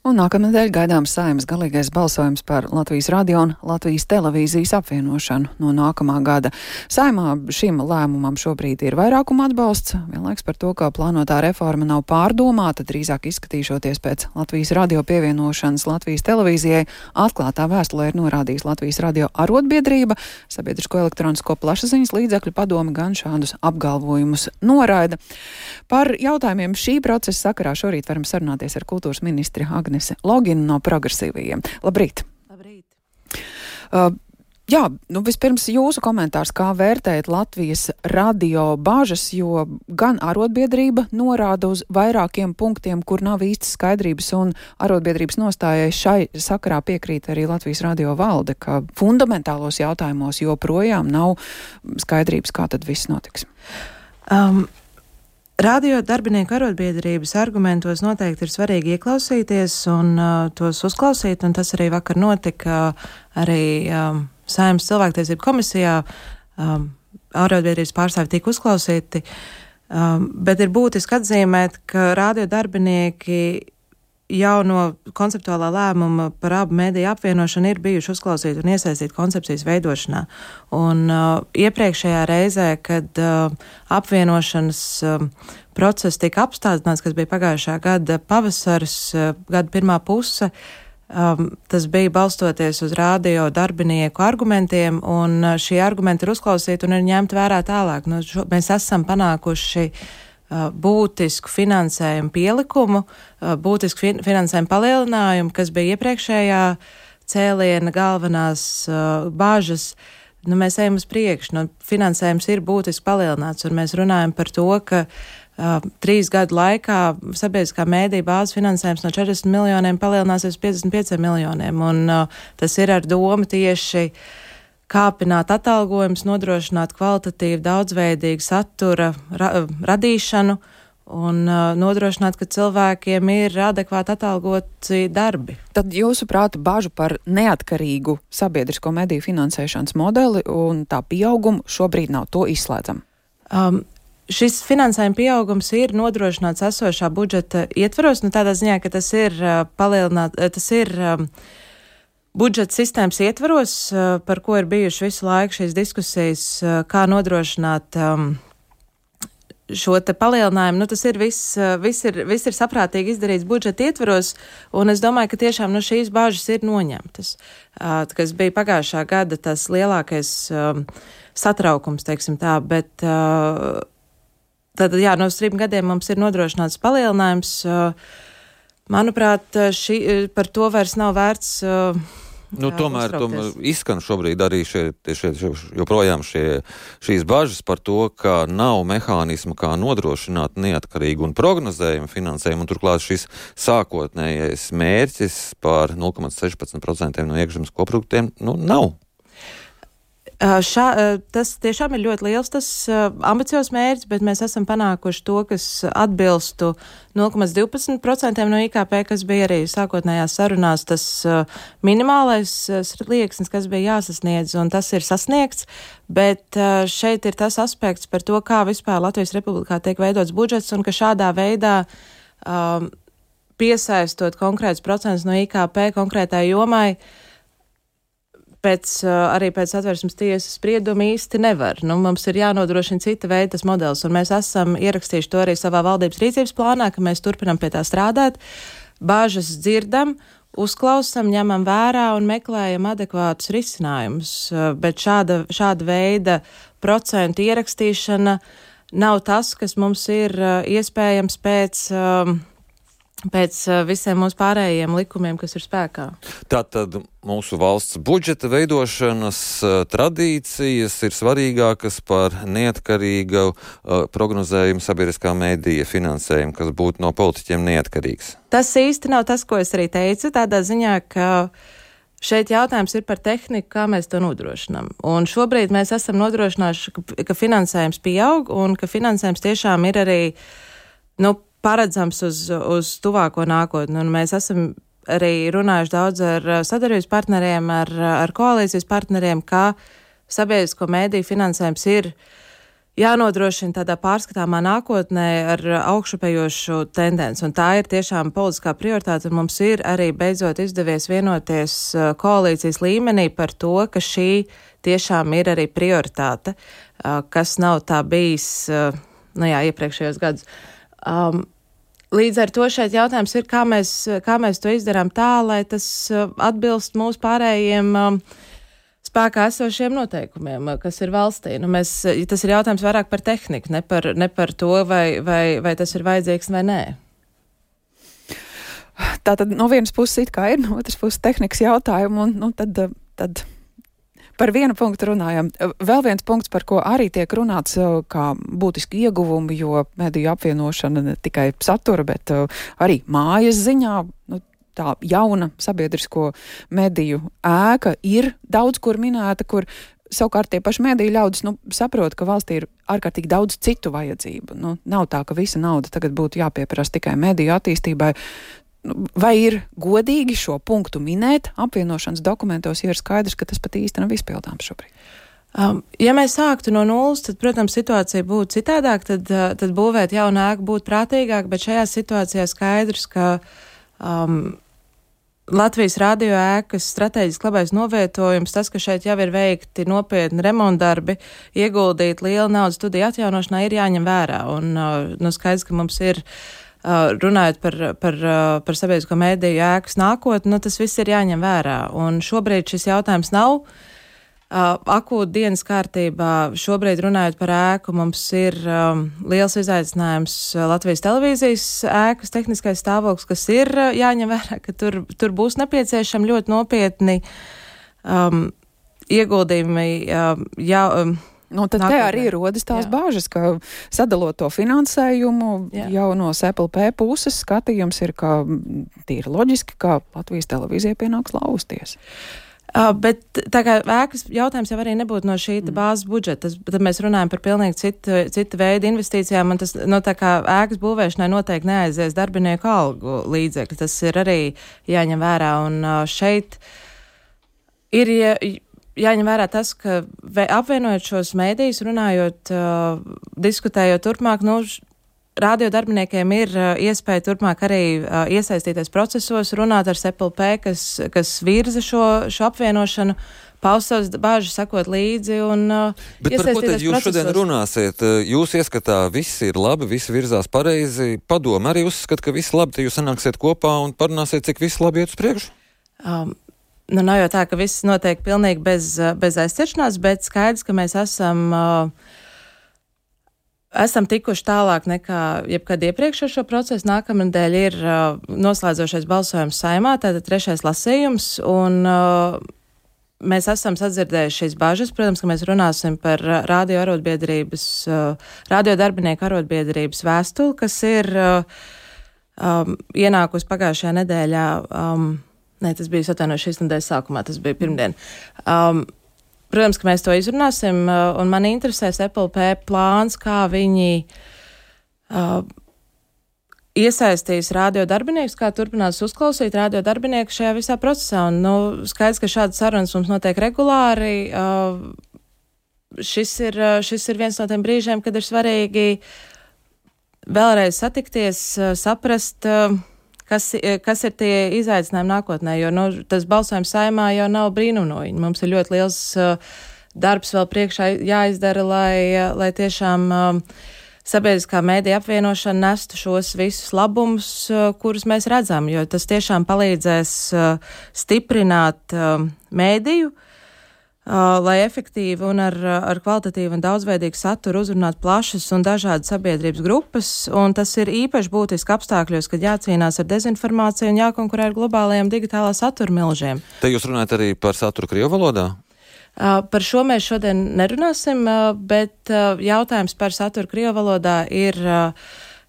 Un nākamnedēļ gaidāms saimas galīgais balsojums par Latvijas radio un Latvijas televīzijas apvienošanu no nākamā gada. Saimā šim lēmumam šobrīd ir vairākuma atbalsts, vienlaiks par to, ka plānotā reforma nav pārdomāta, drīzāk izskatīšoties pēc Latvijas radio pievienošanas Latvijas televīzijai. Atklātā vēstulē ir norādījis Latvijas radio arotbiedrība, sabiedrisko elektronisko plašsaziņas līdzekļu padomi gan šādus apgalvojumus noraida. Par jautājumiem šī procesa sakarā šorīt varam sarunāties ar kultūras ministri Agni. Agnese Logina no progresīvajiem. Labrīt! Labrīt! Uh, Jā, nu vispirms jūsu komentārs, kā vērtējat Latvijas radio bāžas, jo gan arotbiedrība norāda uz vairākiem punktiem, kur nav īstas skaidrības, un arotbiedrības nostājai šai sakarā piekrīt arī Latvijas radio valde, ka fundamentālos jautājumos joprojām nav skaidrības, kā tad viss notiks. Um, Radio darbinieku arotbiedrības argumentos noteikti ir svarīgi ieklausīties un uh, tos uzklausīt, un tas arī vakar notika arī um, Saimnes cilvēktiesību komisijā. Um, arotbiedrības pārstāvi tika uzklausīti, um, bet ir būtiski atzīmēt, ka radio darbinieki jau no konceptuālā lēmuma par abu mediju apvienošanu ir bijuši uzklausīti un iesaistīti koncepcijas veidošanā. Un uh, iepriekšējā reizē, kad uh, apvienošanas uh, process tika apstādināts, kas bija pagājušā gada pavasaris, uh, gada pirmā puse, um, tas bija balstoties uz radio darbinieku argumentiem, un uh, šie argumenti ir uzklausīti un ir ņemti vērā tālāk. Nu, šo, mēs esam panākuši uh, būtisku finansējumu pielikumu, būtisku fin finansējumu palielinājumu, kas bija iepriekšējā cēliena galvenās bāžas. Nu, mēs ejam uz priekšu, nu, finansējums ir būtiski palielināts, un mēs runājam par to, ka uh, trīs gadu laikā sabiedriskā mēdī bāzes finansējums no 40 miljoniem palielināsies uz 55 miljoniem, un uh, tas ir ar domu tieši uh, kāpināt atalgojumus, nodrošināt kvalitatīvu, daudzveidīgu satura ra radīšanu un uh, nodrošināt, ka cilvēkiem ir adekvāti atalgoti darbi. Tad jūsuprāt, bažu par neatkarīgu sabiedrisko mediju finansēšanas modeli un tā pieaugumu šobrīd nav to izslēdzam? Um, Šis finansējuma pieaugums ir nodrošināts esošā budžeta ietvaros, nu tādā ziņā, ka tas ir uh, palielināts, tas ir um, budžeta sistēmas ietvaros, eh, par ko ir bijuši visu laiku šīs diskusijas, eh, kā nodrošināt um, šo palielinājumu, nu, tas ir viss, eh, viss ir, viss ir saprātīgi izdarīts budžeta ietvaros, un es domāju, ka tiešām nu, šīs bāžas ir noņemtas, uh, kas bija pagājušā gada tas lielākais um, satraukums, teiksim tā, bet uh, tad, jā, no trim gadiem mums ir nodrošināts palielinājums. Uh, Manuprāt, šī, par to vairs nav vērts. Uh, Nu, tomēr, tomēr izskan šobrīd arī šie, šie, šie, joprojām šie, šīs bažas par to, ka nav mehānismu, kā nodrošināt neatkarīgu un prognozējumu finansējumu, un turklāt šis sākotnējais mērķis par 0,16% no iekšzemes koproduktiem nu, nav. Šā, tas tiešām ir ļoti liels, tas ambiciozs mērķis, bet mēs esam panākuši to, kas atbilstu 0,12% no IKP, kas bija arī sākotnējās sarunās, tas minimālais slieksnis, kas bija jāsasniedz, un tas ir sasniegts, bet šeit ir tas aspekts par to, kā vispār Latvijas Republikā tiek veidots budžets, un ka šādā veidā um, piesaistot konkrēts procents no IKP konkrētai jomai, uh, pēc, arī pēc atvērsmes tiesas sprieduma īsti nevar. Nu, mums ir jānodrošina cita veida tas modelis, un mēs esam ierakstījuši to arī savā valdības rīcības plānā, ka mēs turpinam pie tā strādāt, bāžas dzirdam. Uzklausām, ņemam vērā un meklējam adekvātus risinājumus, bet šāda, šāda veida procentu ierakstīšana nav tas, kas mums ir iespējams pēc uh, pēc uh, visiem mūsu pārējiem likumiem, kas ir spēkā. Tātad mūsu valsts budžeta veidošanas uh, tradīcijas ir svarīgākas par neatkarīgu uh, prognozējumu sabiedriskā mēdīja finansējumu, kas būtu no politiķiem neatkarīgs. Tas īsti nav tas, ko es arī teicu, tādā ziņā, ka šeit jautājums ir par tehniku, kā mēs to nodrošinām. Un šobrīd mēs esam nodrošinājuši, ka, ka finansējums pieaug un ka finansējums tiešām ir arī, nu, paredzams uz, uz tuvāko nākotni. Un mēs esam arī runājuši daudz ar sadarbības partneriem, ar, ar koalīcijas partneriem, kā sabiedrisko mēdīju finansējums ir jānodrošina tādā pārskatāmā nākotnē ar augšupējošu tendenci. Un tā ir tiešām politiskā prioritāte. Mums ir arī beidzot izdevies vienoties uh, koalīcijas līmenī par to, ka šī tiešām ir arī prioritāte, uh, kas nav tā bijis nu jā, iepriekšējos gadus. Um, Līdz ar to šeit jautājums ir, kā mēs, kā mēs to izdarām tā, lai tas atbilst mūsu pārējiem uh, spēkā esošiem noteikumiem, kas ir valstī. Nu, mēs, tas ir jautājums vairāk par tehniku, ne par, ne par to, vai, vai, vai tas ir vajadzīgs vai nē. Tā tad no vienas puses it kā ir, no otras puses tehnikas jautājumu, un nu, tad, tad par vienu punktu runājam. Vēl viens punkts, par ko arī tiek runāts kā būtiski ieguvumi, jo mediju apvienošana ne tikai satura, bet arī mājas ziņā. Nu, tā jauna sabiedrisko mediju ēka ir daudz kur minēta, kur savukārt tie paši mediju ļaudis nu, saprot, ka valstī ir ārkārtīgi daudz citu vajadzību. Nu, nav tā, ka visa nauda tagad būtu jāpieprasa tikai mediju attīstībai. Nu, vai ir godīgi šo punktu minēt apvienošanas dokumentos, ja ir skaidrs, ka tas pat īsti nav izpildāms šobrīd? Um, ja mēs sāktu no nulles, tad, protams, situācija būtu citādāka, tad, uh, tad būvēt jaunu ēku būtu prātīgāk, bet šajā situācijā skaidrs, ka um, Latvijas radio ēkas strateģiski labais novietojums, tas, ka šeit jau ir veikti nopietni remontdarbi, ieguldīt liela naudas studiju atjaunošanā, ir jāņem vērā. Un, uh, nu, skaidrs, ka mums ir. Runājot par, par, par sabiedrisko mēdīju ēkas nākotni, nu, tas viss ir jāņem vērā. Un šobrīd šis jautājums nav akūti dienas kārtībā šobrīd runājot par ēku, mums ir um, liels izaicinājums Latvijas televīzijas ēkas tehniskais stāvoklis, kas ir jāņem vērā, ka tur, tur būs nepieciešami ļoti nopietni um, ieguldījumi. Um, jā, um, Nu, tad Nākamajā. te arī rodas tās Jā. bāžas, ka sadalot to finansējumu Jā. jau no SPLP puses skatījums ir, ka tīri loģiski, ka Latvijas televīzija pienāks lausties. Uh, bet tā kā ēkas jautājums jau arī nebūtu no šī mm. bāzes budžeta, tas, tad mēs runājam par pilnīgi citu, citu veidu investīcijām, un tas, no tā kā ēkas būvēšanai noteikti neaizies darbinieku algu līdzekļi, tas ir arī jāņem vērā, un šeit ir jā, jāņem vērā tas, ka apvienojot šos mēdījus, runājot, uh, diskutējot turpmāk, nu, radiodarbiniekiem ir uh, iespēja turpmāk arī uh, iesaistīties procesos, runāt ar SEPLP, kas, kas virza šo, šo apvienošanu. Paust savas bāžas, sakot līdzi. Un, uh, Bet par ko tad jūs procesos? šodien runāsiet? Uh, jūs ieskatā, viss ir labi, viss virzās pareizi. Padomu arī uzskat, ka viss labi, tad jūs sanāksiet kopā un parunāsiet, cik viss labi iet uz priekšu? Um, nu, nav jau tā, ka viss notiek pilnīgi bez, bez aizķeršanās, bet skaidrs, ka mēs esam. Uh, esam tikuši tālāk nekā jebkad iepriekš ar šo procesu. Nākamnedēļ ir uh, noslēdzošais balsojums saimā, tātad trešais lasījums, un uh, mēs esam sadzirdējuši šīs bažas. Protams, ka mēs runāsim par radio arotbiedrības, uh, radio darbinieku arotbiedrības vēstuli, kas ir uh, um, ienākusi pagājušajā nedēļā. Um, Nē, tas bija atvainojies šīs nedēļas sākumā, tas bija pirmdien. Um, Protams, ka mēs to izrunāsim, uh, un man interesēs FLP plāns, kā viņi uh, iesaistīs radiodarbinieks, kā turpinās uzklausīt radiodarbinieku šajā visā procesā. Un, nu, skaidrs, ka šādas sarunas mums notiek regulāri. Uh, šis, ir, uh, šis ir viens no tiem brīžiem, kad ir svarīgi vēlreiz satikties, uh, saprast. Uh, kas, eh, kas ir tie izaicinājumi nākotnē, jo nu, tas balsojums saimā jau nav brīnumnojiņa. Mums ir ļoti liels uh, darbs vēl priekšā jāizdara, lai, uh, lai tiešām uh, sabiedriskā mēdīja apvienošana nestu šos visus labumus, uh, kurus mēs redzam, jo tas tiešām palīdzēs uh, stiprināt uh, mēdīju, lai efektīvi un ar, ar kvalitatīvu un daudzveidīgu saturu uzrunātu plašas un dažādas sabiedrības grupas, un tas ir īpaši būtiski apstākļos, kad jācīnās ar dezinformāciju un jākonkurē ar globālajiem digitālā satura milžiem. Te jūs runājat arī par saturu Krievu valodā? Uh, par šo mēs šodien nerunāsim, uh, bet uh, jautājums par saturu Krievu valodā ir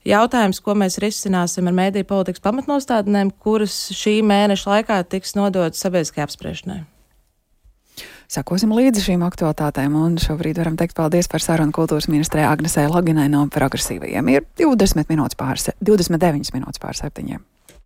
jautājums, ko mēs risināsim ar mēdīju politikas pamatnostādnēm, kuras šī mēneša laikā tiks nodotas sabiedriskajai apspriešanai. Sakosim līdzi šīm aktualitātēm, un šobrīd varam teikt paldies par sarunu kultūras ministrē Agnesē Laginai no progresīvajiem. Ir 20 minūtes pār, 29 minūtes pār septiņiem.